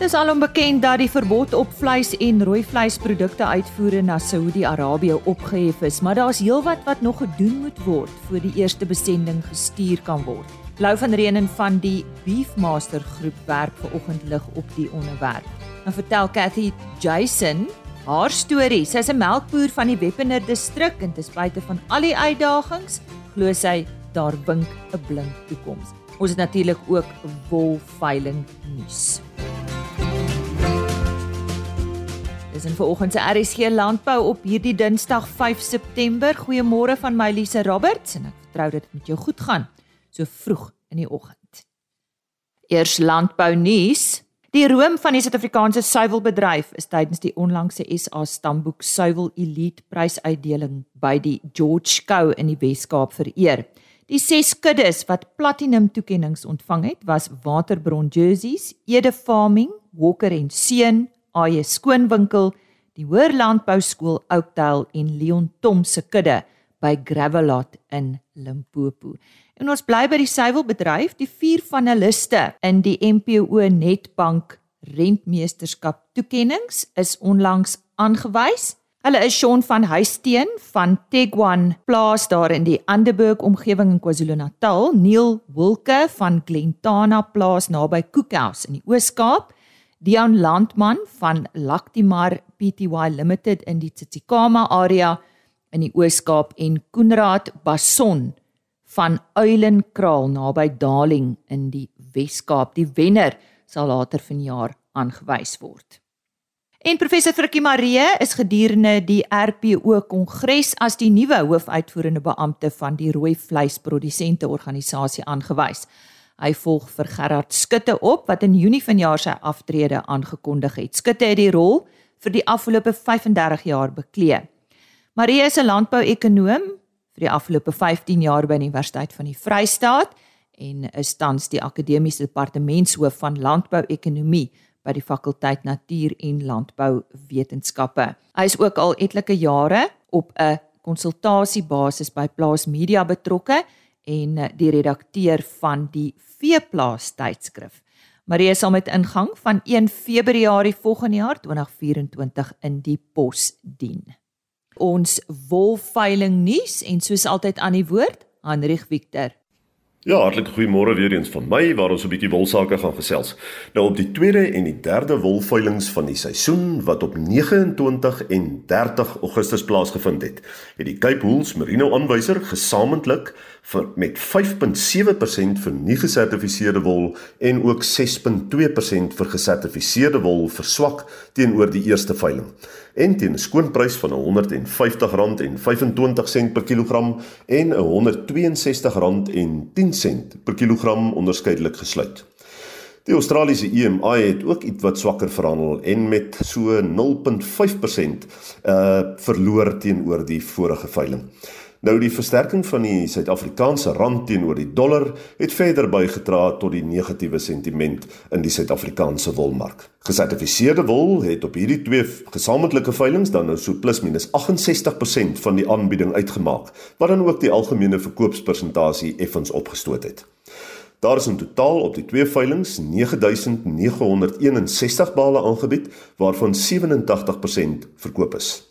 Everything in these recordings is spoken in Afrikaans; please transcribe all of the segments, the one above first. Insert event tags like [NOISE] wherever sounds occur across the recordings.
Dis alom bekend dat die verbod op vleis en rooi vleisprodukte uitvoere na Saudi-Arabië opgehef is, maar daar's heelwat wat nog gedoen moet word voor die eerste besending gestuur kan word. Lou van Reenen van die Beefmaster groep werk ver oggend lig op die onderwerp. Dan vertel Cathy Jason haar storie. Sy's 'n melkboer van die Weppener distrik en ten spyte van al die uitdagings, glo sy daar wink 'n blink toekoms. Ons het natuurlik ook wolveiling nuus. Dis in vanoggend se RSG landbou op hierdie Dinsdag 5 September. Goeiemôre van my Lise Roberts en ek vertrou dit met jou goed gaan so vroeg in die oggend. Eers landbou nuus. Die roem van die Suid-Afrikaanse suiwelbedryf is tydens die onlangse SA Stamboek Suiwel Elite Prysuitdeling by die George Skou in die Wes-Kaap vereer. Die ses kuddes wat platinum toekenninge ontvang het, was Waterbron Jerseys, Ede Farming, Walker en Seun, AJ Skoonwinkel, die Hoër Landbou Skool Oakdale en Leon Tom se kudde by Gravelot in Limpopo. En ons bly by die suiwelbedryf, die vier finaliste in die MPO Netbank Rentmeesterskap toekennings is onlangs aangewys. Hulle is Shaun van Huisteen van Tegwan plaas daar in die Anderburg omgewing in KwaZulu-Natal, Neil Wilke van Glentana plaas naby Cookhouse in die Oos-Kaap, Dion Landman van Lactimar Pty Limited in die Tsitsikamma area in die Oos-Kaap en Koenraad Bason van Uilenkraal naby Darling in die Wes-Kaap. Die wenner sal later vanjaar aangewys word. En professor Frikkie Marie is gedurende die RPO Kongres as die nuwe hoofuitvoerende beampte van die rooi vleisprodusente organisasie aangewys. Hy volg vir Gerard Skutte op wat in Junie vanjaar sy aftrede aangekondig het. Skutte het die rol vir die afgelope 35 jaar beklee. Marie is 'n landbouekonoom vir die afgelope 15 jaar by die Universiteit van die Vrystaat en is tans die akademiese departementshoof van landbouekonomie by die fakulteit Natuur en Landbouwetenskappe. Hy is ook al etlike jare op 'n konsultasiebasis by Plaas Media betrokke en die redakteur van die Veeplaas tydskrif. Marie sal met ingang van 1 Februarie volgende jaar 2024 in die pos dien ons wolveiling nuus en soos altyd aan die woord Hanrich Victor. Ja, hartlike goeiemôre weer eens van my waar ons 'n bietjie wolsake gaan gesels. Nou op die 2de en die 3de wolveilings van die seisoen wat op 29 en 30 Augustus plaasgevind het, het die Cape Wools Merino aanwyser gesamentlik vir met 5.7% vir nie gesertifiseerde wol en ook 6.2% vir gesertifiseerde wol verswak teenoor die eerste veiling. En teen 'n skoonprys van R150.25 per kilogram en R162.10 per kilogram onderskeidelik gesluit. Die Australiese EMI het ook ietwat swakker verhandel en met so 0.5% uh verloor teenoor die vorige veiling. Nou die versterking van die Suid-Afrikaanse rand teenoor die dollar het verder bygedra tot die negatiewe sentiment in die Suid-Afrikaanse wolmark. Gesertifiseerde wol het op hierdie twee gesamentlike veilinge dan nou so plus minus 68% van die aanbieding uitgemaak, wat dan ook die algemene verkoopspersentasie effens opgestoot het. Daar is in totaal op die twee veilinge 9961 bale aangebied waarvan 87% verkoop is.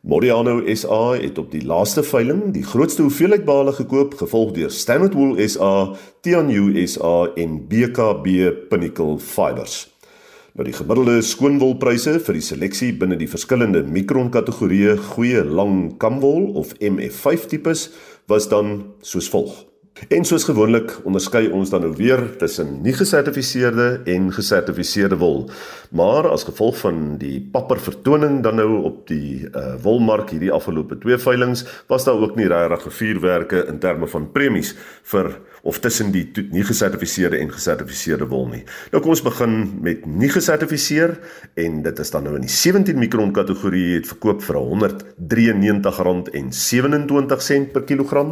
Modiano SA het op die laaste veiling die grootste hoeveelheid bale gekoop, gevolg deur Standard Wool SA, Tianyu SA en BKB Pinnacle Fibers. Nou die gemiddelde skoonwolpryse vir die seleksie binne die verskillende mikron kategorieë goeie lang kamwol of MF5 tipes was dan soos volg. En soos gewoonlik onderskei ons dan nou weer tussen nie gesertifiseerde en gesertifiseerde wol. Maar as gevolg van die papper vertoning dan nou op die uh, wolmark hierdie afgelope twee veilinge was daar ook nie regtig vuurwerke in terme van premies vir of tussen die nie gesertifiseerde en gesertifiseerde wol nie. Nou kom ons begin met nie gesertifiseer en dit is dan nou in die 17 mikron kategorie het verkoop vir R193.27 per kilogram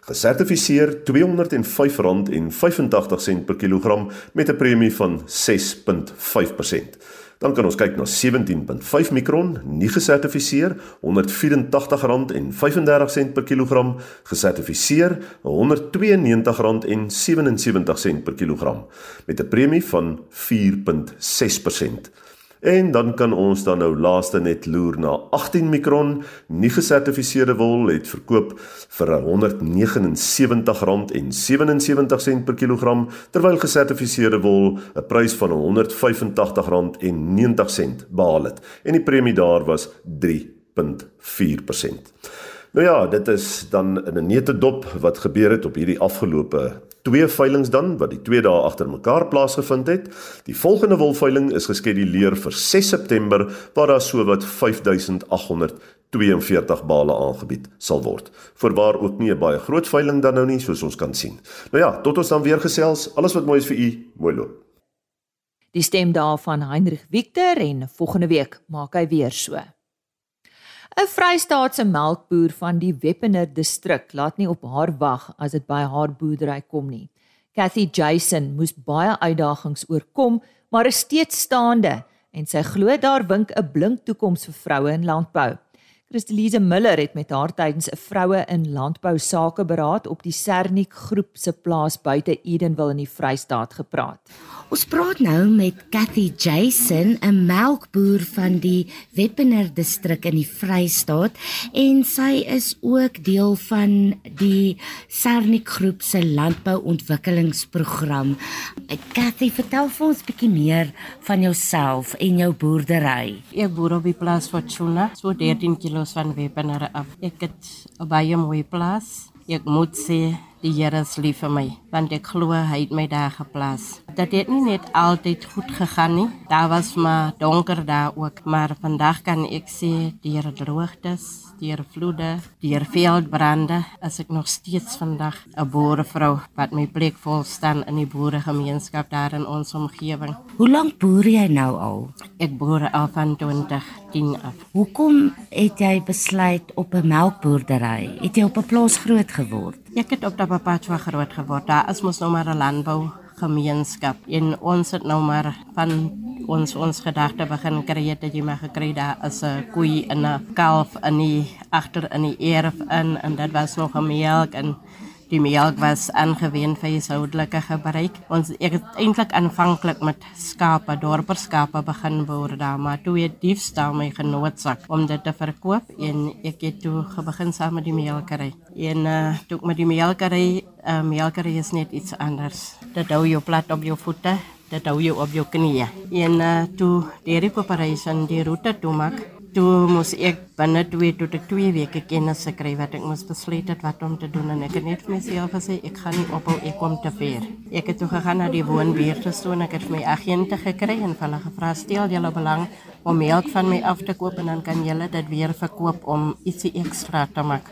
gesertifiseer R205.85 per kilogram met 'n premie van 6.5%. Dan kan ons kyk na 17.5 mikron, nie gesertifiseer, R184.35 per kilogram, gesertifiseer R192.77 per kilogram met 'n premie van 4.6%. En dan kan ons dan nou laaste net loer na 18 mikron nie gesertifiseerde wol het verkoop vir R179.77 per kilogram terwyl gesertifiseerde wol 'n prys van R185.90 behaal het en die premie daar was 3.4%. Nou ja, dit is dan in 'n nette dop wat gebeur het op hierdie afgelope twee veilinge dan wat die twee dae agter mekaar plaasgevind het. Die volgende wolveiling is geskeduleer vir 6 September waar daar sowat 5842 bale aangebied sal word. Voorwaar ook nie 'n baie groot veiling dan nou nie soos ons kan sien. Nou ja, tot ons dan weer gesels. Alles wat mooi is vir u, mooi loop. Die stem daarvan Heinrich Victor en volgende week maak hy weer so. 'n Vrystaatse melkboer van die Weppener distrik laat nie op haar wag as dit by haar boerdery kom nie. Cathy Jason moes baie uitdagings oorkom, maar is steeds staande en sy glo daar wink 'n blink toekoms vir vroue in landbou. Christelise Miller het met haar tydens 'n vroue in landbou sake beraad op die Sernik groep se plaas buite Edenville in die Vrystaat gepraat. Ons praat nou met Cathy Jason, 'n melkboer van die Weppener distrik in die Vrystaat en sy is ook deel van die Sernik groep se landbouontwikkelingsprogram. Cathy, vertel vir ons 'n bietjie meer van jouself en jou boerdery. Ek boer op die plaas Fortuna, so 13 km kilos van Wepener af. Ek het baie mooi plaas. Ek moet sê die Here is lief vir my, want ek glo hy het my daar geplaas. Dit het nie net altyd goed gegaan nie. Daar was maar donker daar ook, maar vandag kan ek sê die Here droogtes deur vloede, deur veldbrande, is ek nog steeds vandag 'n boerevrou wat my plek vol staan in die boeregemeenskap daar in ons omgewing. Hoe lank boer jy nou al? Ek boer al van 2010 af. Hoekom het jy besluit op 'n melkboerdery? Het jy op 'n plaas groot geword? Ek het op Tapapatwa groot geword. Daar is mos nou maar 'n landbou gemeenskap. En ons het nou maar van ons ons gedagte begin kry dat jy maar gekry daar is 'n koei en 'n kalf in die agter in die erf in en dit was nog 'n melk en die melk was aangewend vir huishoudelike gebruik. Ons ek het eintlik aanvanklik met skape, dorperskape begin boer daar, maar toe het diefstal my genootsak om dit te verkoop en ek het toe begin saam met die melkery. En uh, toe met die melkery, uh, melkery is net iets anders. Dit hou jou plat op jou voete, dit hou jou op jou knieë. En uh, toe die recuperation die roete toe maak toe moes ek binne 2 tot 2 weke kennis gekry wat ek moes besluit het wat om te doen en ek het net vir myself gesê ek gaan nie ophou ek kom te ver. Ek het toe gegaan na die woonbuurte toe en ek het my agente gekry en hulle gevra stel julle belang om melk van my af te koop en dan kan julle dit weer verkoop om ietsie ekstra te maak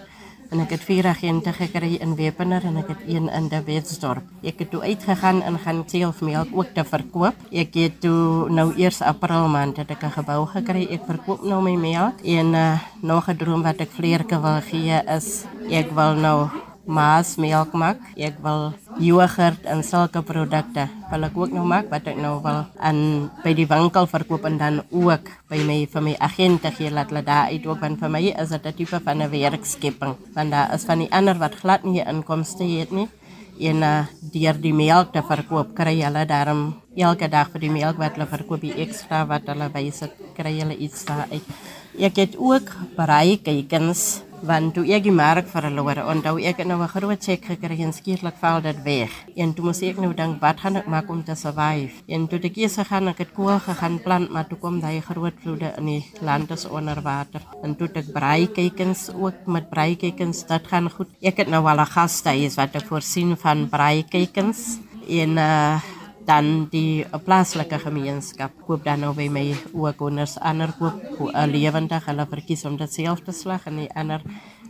en ek het vier agente gekry in Wepener en ek het een in die Wetsdorp. Ek het toe uitgegaan en gaan self melk ook te verkoop. Ek het toe nou eers April maand het ek 'n gebou gekry. Ek verkoop nou my melk en uh, nog 'n droom wat ek vleerke wil gee is ek wil nou maas melk maak. Ek wil jogurt en sulke produkte. Wil ek ook nog maak wat ek nou wil aan by die winkel verkoop en dan ook by my vir my agente gee laat hulle daar uit ook want vir my is dit 'n tipe van 'n werkskepping want daar is van die ander wat glad nie inkomste het nie en uh, deur die melk te verkoop kry hulle daarom elke dag vir die melk wat hulle verkoop die ekstra wat hulle bysit kry hulle iets daar uit ek het ook braai kykens want toe ek die merk verloor onthou ek het nou 'n groot check gekry en skielik val dit weg. En toe moes ek nou dink wat gaan ek maak om te survive? En toe ek eers gegaan ek het kool gegaan plant maar toe kom daai groot vloede in die land is onder water. En toe ek braai kykens ook met braai kykens dit gaan goed. Ek het nou al 'n gastehuis wat ek voorsien van braai kykens en uh dan die plaaslike gemeenskap. Koop dan nou by my ook honders ander koop 'n lewendig. Hulle verkies om dit self te slag en die ander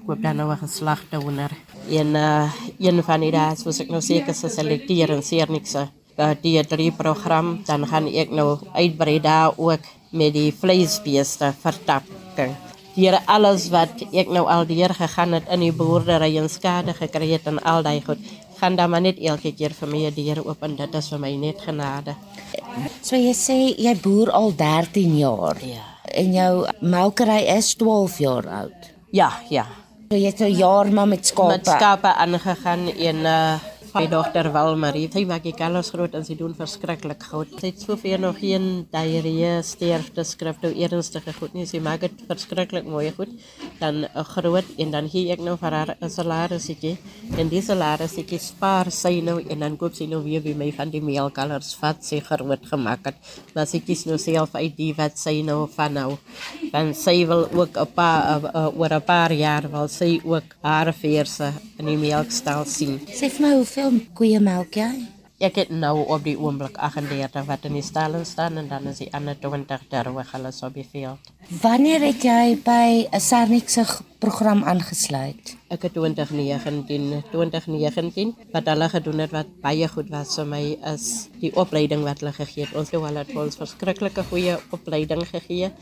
koop dan nou 'n geslagte honder en uh, een van die dae soos ek nou seker se selekteer en seer niks uh, die drie program dan gaan ek nou uitbrei daar ook met die vleisbeeste vertapking hier alles wat ek nou al deur gegaan het in die boerdery en skade gekry het en al daai goed gaan dan maar net elke keer vir my 'n deur oop en dit is vir my net genade. So jy sê jy boer al 13 jaar. Ja. En jou melkery is 12 jaar oud. Ja, ja. So jy het 'n jaar maar met skape. Met skape aangegaan en uh my dogter Wilmarie, sy maak die kalvers groot en sy doen verskriklik goed. Sy het soveel nog geen diarree, sterfte, skrif nou ernstige goed nie. Sy maak dit verskriklik mooi goed. Dan 'n groot en dan gee ek nou vir haar 'n salarisietjie. En dis salarisietjie spaar sy nou en dan koop sy nou weer by my van die meelkalvers vat sy groot gemaak het. Maar sy kies nou self uit die wat sy nou van nou. Dan sy wil ook 'n paar uh, uh, oor 'n paar jaar wil sy ook haar verse in die melkstal sien. Sê vir my hoeveel koeie melk jy? Ek het nou op die oomblik 38 wat in die stal staan en dan is die ander 20 terwyl hulle so beveel. Wanneer het jy by 'n Sarnik se program aangesluit? Ek het 2019 2019 wat hulle gedoen het wat baie goed was vir my is die opleiding wat hulle gegee het. Ons het hulle het ons verskriklike goeie opleiding gegee.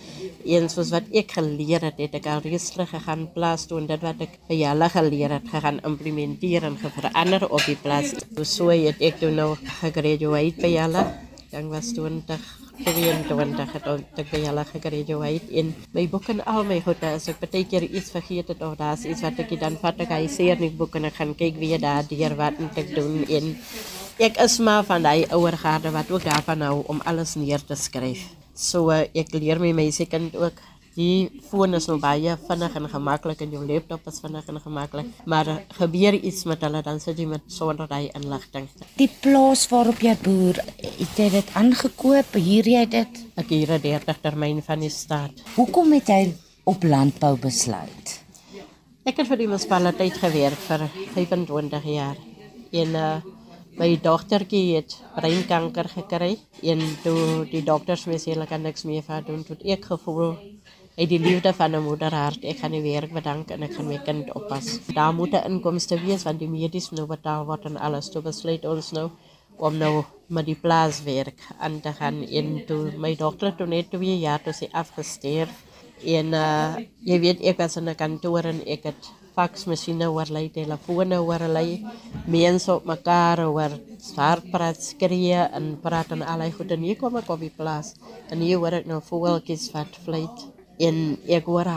Eens soos wat ek geleer het, het ek al reeds gegaan plaas toe en dit wat ek by hulle geleer het, gegaan implementeer en verander op die plaas. So het ek toe nou gegraduate by hulle. Dan was 20 22 het ek by hulle gegraduate in my boek en al my goede as ek baie keer iets vergeet het of daar's iets wat ek dan vat ek hy sê in die boek en ek gaan kyk wie daar deur wat moet ek doen en ek is maar van daai ouer garde wat ook daarvan hou om alles neer te skryf. So ek leer my meisie kind ook Die foon is nou baie vinnig en gemaklik en jou laptop is vinnig en gemaklik, maar gebeur iets met hulle dan sit jy met sonder daai inligting. Die plaas waarop jy boer, het jy dit aangekoop? Huur jy dit? Ek huur 'n 30 termyn van die staat. Hoekom het jy op landbou besluit? Ek het vir die munisipaliteit gewerk vir 25 jaar. En uh my dogtertjie het breinkanker gekry en toe die dokters my sê hulle kan niks meer vir doen, toe ek gevoel uit die liefde van 'n moederhart. Ek gaan die werk bedank en ek gaan my kind oppas. Daar moet 'n inkomste wees want die medies nou betaal word en alles. Toe besluit ons nou om nou met die plaaswerk aan te gaan en toe my dogter toe net twee jaar toe sy afgesterf en uh, jy weet ek was in 'n kantoor en ek het faksmasjiene oorlei, telefone oorlei, mense op mekaar oor hard praat, skree en praat en al die goed en hier kom ek op die plaas en hier hoor ek nou voeltjies wat fluit en ek hoor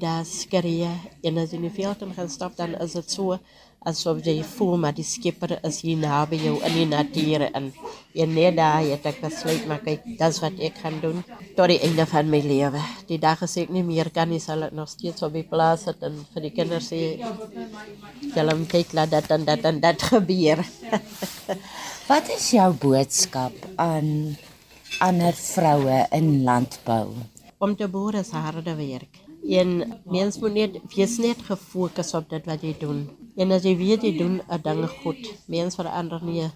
daar skree en as jy in die veld gaan stap dan is dit so asof jy voel maar die skepper is hier naby jou in die natuur en en net daar het ek besluit maar kyk dis wat ek gaan doen tot die einde van my lewe. Die dag as ek nie meer kan nie sal ek nog steeds op die plaas sit en vir die kinders sê julle moet kyk laat dat en dat en dat gebeur. [LAUGHS] Wat is jou boodskap aan ander vroue in landbou om te boer is harde werk. En mens moet net wees net gefokus op dit wat jy doen. En as jy weet jy doen 'n ding goed, mens verander nie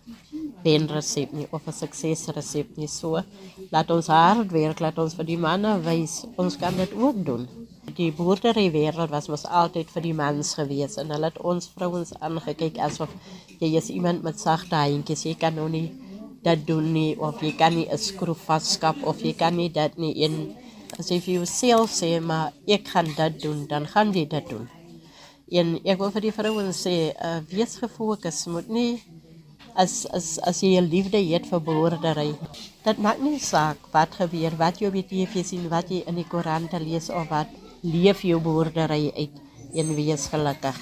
wen resep nie of 'n sukses resep nie so. Laat ons hard werk, laat ons vir die manne wys ons kan dit ook doen. Die boerdery wêreld was mos altyd vir die mans gewees en hulle het ons vrouens aangekyk asof jy is iemand met sagte handjies, jy kan nou nie dat doen nie of jy kan nie 'n skroef vaskap of jy kan nie dat nie in as jy vir jouself sê maar ek gaan dit doen, dan gaan jy dit doen. En ek wil vir die vrouens sê, uh, wees gefokus, moet nie as as as jy 'n liefde het vir boerdery. Dit maak nie saak wat gebeur, wat jy op die TV sien, wat jy in die koerante lees of wat leef jou boerdery uit en wees gelukkig.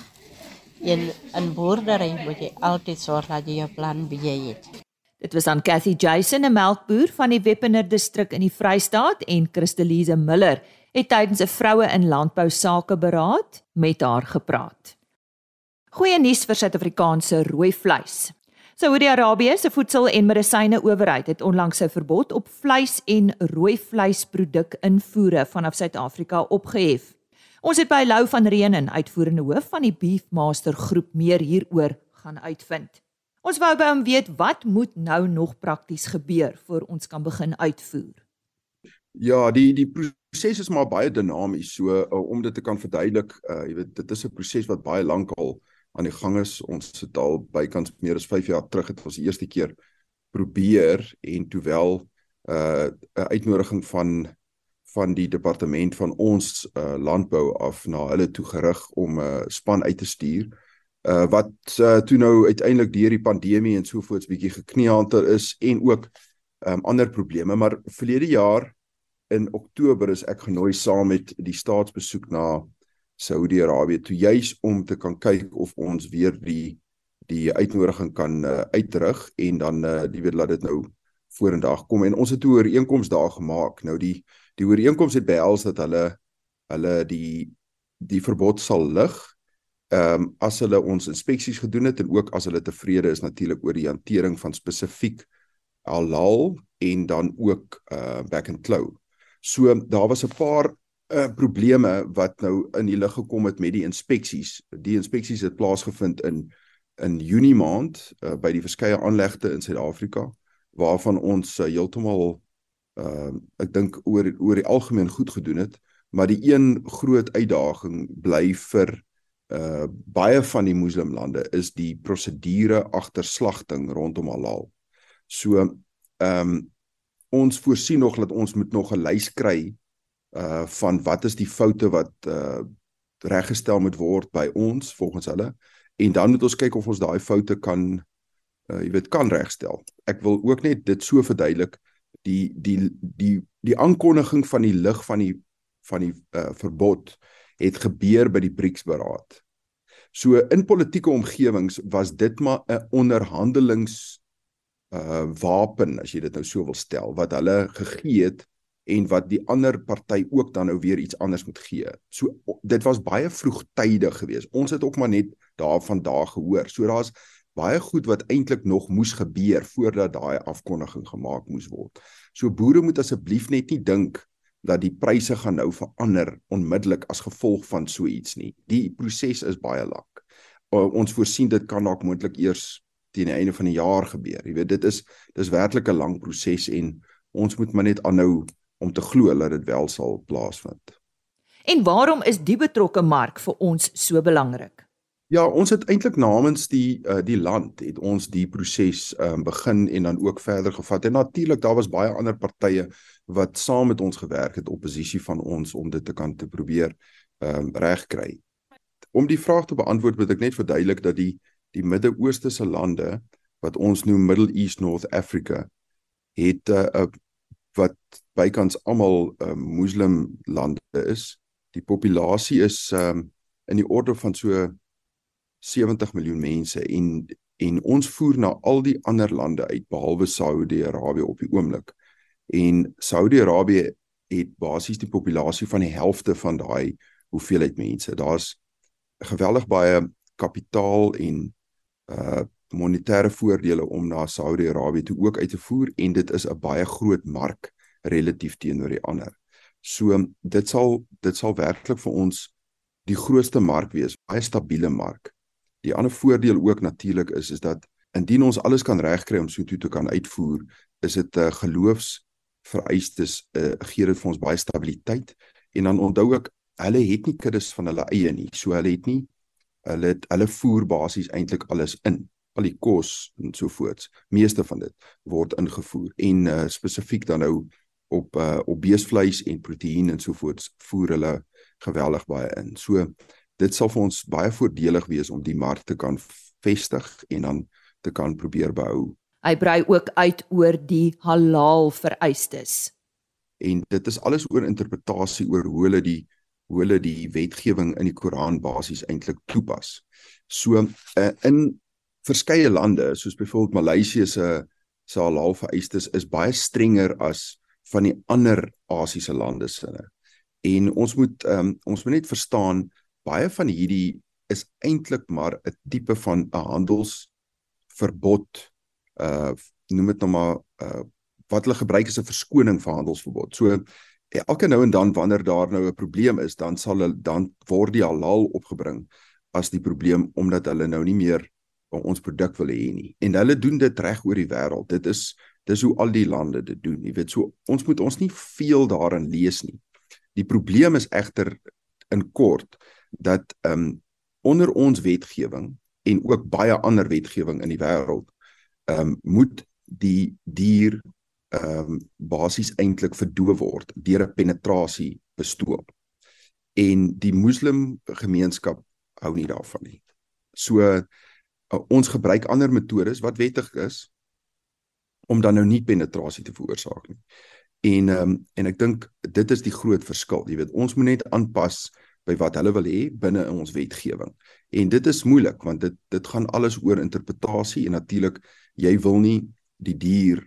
En in boerdery moet jy altyd sorg dat jy 'n plan B het. Dit was aan Cathy Jason, 'n melkboer van die Weppener distrik in die Vrystaat en Christelise Miller het tydens 'n vroue in landbou sake beraad met haar gepraat. Goeie nuus vir Suid-Afrikaanse rooi vleis. Saudi-Arabië se voedsel- en medisyne owerheid het onlangs 'n verbod op vleis en rooi vleisproduk invoere vanaf Suid-Afrika opgehef. Ons het by Lou van Reenen, uitvoerende hoof van die Beefmaster groep, meer hieroor gaan uitvind. Ons wou by hom weet wat moet nou nog prakties gebeur voor ons kan begin uitvoer. Ja, die die proses is maar baie dinamies. So uh, om dit te kan verduidelik, uh, jy weet dit is 'n proses wat baie lank al aan die gang is. Ons het al bykans meer as 5 jaar terug het ons die eerste keer probeer en 'n uh, 'n uitnodiging van van die departement van ons uh, landbou af na hulle toe gerig om 'n uh, span uit te stuur uh wat uh, toe nou uiteindelik deur die pandemie en so voorts bietjie gekneehanter is en ook um ander probleme maar verlede jaar in Oktober is ek genooi saam met die staatsbesoek na Saudi-Arabië toe juis om te kan kyk of ons weer die die uitnodiging kan uh, uitrig en dan uh, die weet laat dit nou vorendag kom en ons het 'n ooreenkoms daar gemaak. Nou die die ooreenkoms het behels dat hulle hulle die die verbod sal lig ehm um, as hulle ons inspeksies gedoen het en ook as hulle tevrede is natuurlik oor die hantering van spesifiek halal en dan ook uh back and claw. So daar was 'n paar uh probleme wat nou in die lig gekom het met die inspeksies. Die inspeksies het plaasgevind in in Junie maand uh, by die verskeie aanlegte in Suid-Afrika waarvan ons uh, heeltemal uh ek dink oor oor die algemeen goed gedoen het, maar die een groot uitdaging bly vir uh baie van die moslimlande is die prosedure agter slagting rondom halal. So ehm um, ons voorsien nog dat ons moet nog 'n lys kry uh van wat is die foute wat uh reggestel moet word by ons volgens hulle en dan moet ons kyk of ons daai foute kan uh jy weet kan regstel. Ek wil ook net dit so verduidelik die die die die aankondiging van die lig van die van die uh verbod het gebeur by die BRICS beraad. So in politieke omgewings was dit maar 'n onderhandelings uh wapen as jy dit nou so wil stel wat hulle gegee het en wat die ander party ook dan nou weer iets anders moet gee. So dit was baie vroegtydig geweest. Ons het ook maar net daarvan daar gehoor. So daar's baie goed wat eintlik nog moes gebeur voordat daai afkondiging gemaak moes word. So boere moet asseblief net nie dink dat die pryse gaan nou verander onmiddellik as gevolg van so iets nie. Die proses is baie lank. Ons voorsien dit kan dalk moontlik eers teen die einde van die jaar gebeur. Jy weet dit is dis werklik 'n lang proses en ons moet maar net aanhou om te glo dat dit wel sal plaasvind. En waarom is die betrokke mark vir ons so belangrik? Ja, ons het eintlik namens die uh, die land het ons die proses um, begin en dan ook verder gevat. En natuurlik daar was baie ander partye wat saam met ons gewerk het oppositie van ons om dit te kan te probeer um, regkry. Om die vraag te beantwoord moet ek net verduidelik dat die die Midde-Ooste se lande wat ons noem Middle East North Africa het 'n uh, uh, wat bykans almal uh, moslim lande is. Die populasie is um, in die orde van so 70 miljoen mense en en ons voer na al die ander lande uit behalwe Saudi-Arabië op die oomblik. En Saudi-Arabië het basies die populasie van die helfte van daai hoeveelheid mense. Daar's geweldig baie kapitaal en uh monetêre voordele om na Saudi-Arabië toe ook uit te voer en dit is 'n baie groot mark relatief teenoor die ander. So dit sal dit sal werklik vir ons die grootste mark wees, baie stabiele mark. Die ander voordeel ook natuurlik is is dat indien ons alles kan regkry om so toe te kan uitvoer, is dit 'n uh, geloofs vereistes uh, gee dit vir ons baie stabiliteit. En dan onthou ek hulle het nie kuddes van hulle eie nie. So hulle het nie hulle het, hulle voer basies eintlik alles in. Al die kos en so voorts meeste van dit word ingevoer. En uh, spesifiek dan nou op uh, op beesvleis en proteïen en so voorts voer hulle geweldig baie in. So dit sal vir ons baie voordelig wees om die mark te kan vestig en dan te kan probeer behou hy brei ook uit oor die halal vereistes en dit is alles oor interpretasie oor hoe hulle die hoe hulle die wetgewing in die Koran basies eintlik toepas. So uh, in verskeie lande soos byvoorbeeld Maleisië se se halal vereistes is baie strenger as van die ander Asiëse lande sinne. En ons moet um, ons moet net verstaan baie van hierdie is eintlik maar 'n tipe van 'n handelsverbod uh noem dit nou maar uh wat hulle gebruik is 'n verskoning vir handelsverbod. So Ja, elke nou en dan wanneer daar nou 'n probleem is, dan sal hulle dan word die halal opgebring as die probleem omdat hulle nou nie meer ons produk wil hê nie. En hulle doen dit reg oor die wêreld. Dit is dis hoe al die lande dit doen. Jy weet, so ons moet ons nie veel daarin lees nie. Die probleem is egter in kort dat ehm um, onder ons wetgewing en ook baie ander wetgewing in die wêreld ehm um, moet die dier ehm um, basies eintlik verdoof word deur 'n penetrasie bestoop. En die moslim gemeenskap hou nie daarvan nie. So uh, ons gebruik ander metodes wat wettig is om dan nou nie penetrasie te veroorsaak nie. En ehm um, en ek dink dit is die groot verskil. Jy weet, ons moet net aanpas by wat hulle wil hê binne in ons wetgewing. En dit is moeilik want dit dit gaan alles oor interpretasie en natuurlik jy wil nie die dier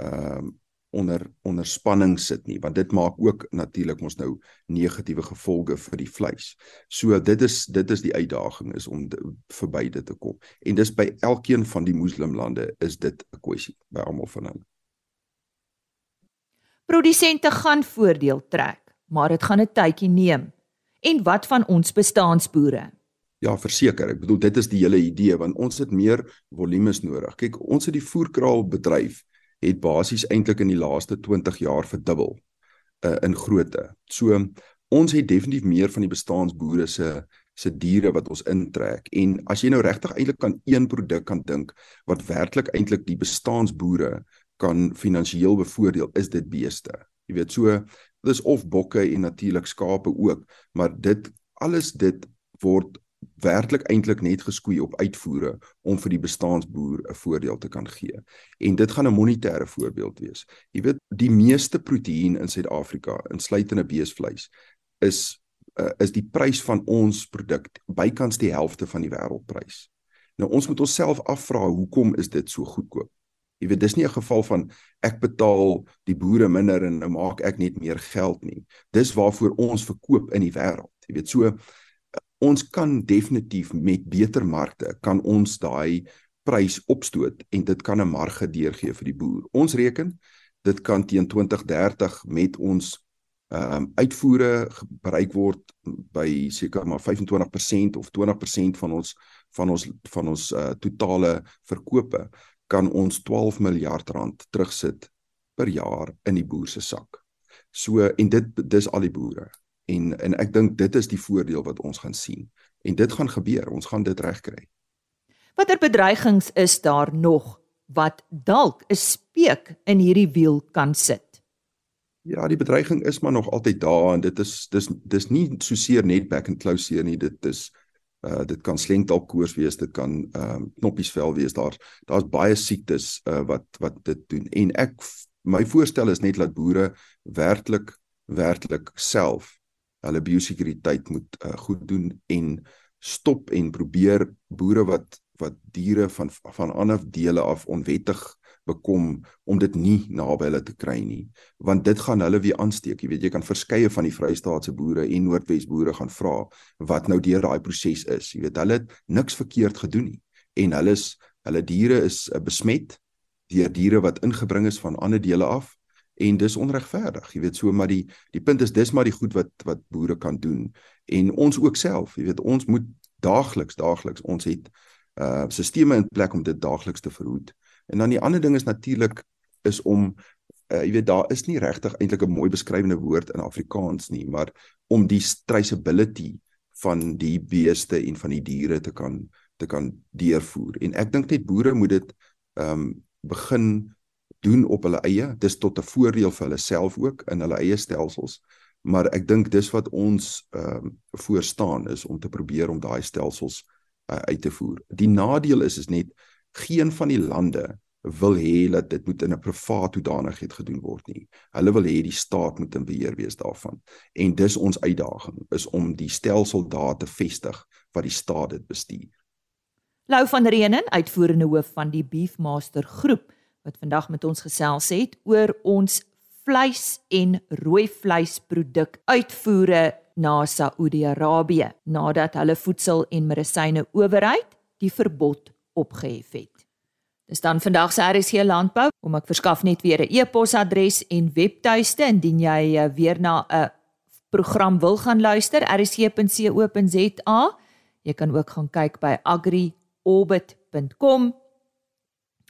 ehm um, onder onder spanning sit nie want dit maak ook natuurlik ons nou negatiewe gevolge vir die vleis. So dit is dit is die uitdaging is om de, verby dit te kom. En dis by elkeen van die moslimlande is dit 'n kwessie by almal van hulle. Produsente gaan voordeel trek, maar dit gaan 'n tydjie neem en wat van ons bestaansboere? Ja, verseker. Ek bedoel dit is die hele idee want ons het meer volumes nodig. Kyk, ons het die voerkraalbedryf het basies eintlik in die laaste 20 jaar verdubbel uh, in grootte. So ons het definitief meer van die bestaansboere se se diere wat ons intrek. En as jy nou regtig eintlik aan een produk kan dink wat werklik eintlik die bestaansboere kan finansiëel bevoordeel, is dit beeste. Jy weet so dis of bokke en natuurlik skape ook, maar dit alles dit word werklik eintlik net geskoei op uitvoere om vir die bestaansboer 'n voordeel te kan gee. En dit gaan 'n monetêre voorbeeld wees. Jy weet, die meeste proteïen in Suid-Afrika, insluitende beesvleis, is uh, is die prys van ons produk bykans die helfte van die wêreldprys. Nou ons moet onsself afvra hoekom is dit so goedkoop? Jy weet, dis nie 'n geval van ek betaal die boere minder en nou maak ek net meer geld nie. Dis waarvoor ons verkoop in die wêreld. Jy weet, so ons kan definitief met beter markte kan ons daai prys opstoot en dit kan 'n marge deurgee vir die boer. Ons reken dit kan teen 2030 met ons ehm um, uitvoere bereik word by seker maar 25% of 20% van ons van ons van ons uh, totale verkope kan ons 12 miljard rand terugsit per jaar in die boer se sak. So en dit dis al die boere. En en ek dink dit is die voordeel wat ons gaan sien. En dit gaan gebeur. Ons gaan dit regkry. Watter bedreigings is daar nog wat dalk 'n speek in hierdie wiel kan sit? Ja die bedreiging is maar nog altyd daar en dit is dis dis nie so seer net back and close hier nie. Dit is uh dit kan slengtalkoors wees dit kan ehm um, knoppiesvel wees daar daar's baie siektes uh wat wat dit doen. En ek my voorstel is net dat boere werklik werklik self hulle biosekuriteit moet uh, goed doen en stop en probeer boere wat wat diere van van ander dele af onwettig bekom om dit nie naby hulle te kry nie want dit gaan hulle weer aansteek. Jy weet jy kan verskeie van die Vrystaatse boere en Noordwes boere gaan vra wat nou deur daai proses is. Jy weet hulle het niks verkeerd gedoen nie en hulle is hulle diere is uh, besmet deur diere wat ingebring is van ander dele af en dis onregverdig. Jy weet so maar die die punt is dis maar die goed wat wat boere kan doen en ons ook self. Jy weet ons moet daagliks daagliks ons het uh sisteme in plek om dit daagliks te verhoed en dan die ander ding is natuurlik is om uh, jy weet daar is nie regtig eintlik 'n mooi beskrywende woord in Afrikaans nie maar om die traceability van die beeste en van die diere te kan te kan deurvoer en ek dink net boere moet dit ehm um, begin doen op hulle eie. Dis tot 'n voordeel vir hulle self ook in hulle eie stelsels. Maar ek dink dis wat ons ehm uh, voor staan is om te probeer om daai stelsels uh, uit te voer. Die nadeel is is net geen van die lande wil hê dat dit moet in 'n privaat hoedanigheid gedoen word nie. Hulle wil hê die staat moet in beheer wees daarvan. En dis ons uitdaging is om die stelsel daar te vestig wat die staat dit bestuur. Lou van Reenen, uitvoerende hoof van die Beefmaster groep, wat vandag met ons gesels het oor ons vleis en rooi vleisproduk uitvoere na Saudi-Arabië nadat hulle voedsel en medisyne owerheid die verbod opgehef het. Dis dan vandag se RSC landbou om ek verskaf net weer 'n e-posadres en webtuiste indien jy eh, weer na 'n program wil gaan luister rsc.co.za. Jy kan ook gaan kyk by agriorbit.com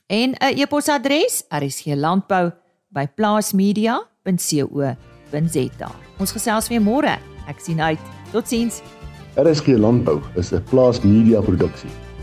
en 'n e-posadres rsglandbou@plaasmedia.co.za. Ons gesels weer môre. Ek sien uit. Totsiens. RSG Landbou is 'n Plaas Media produksie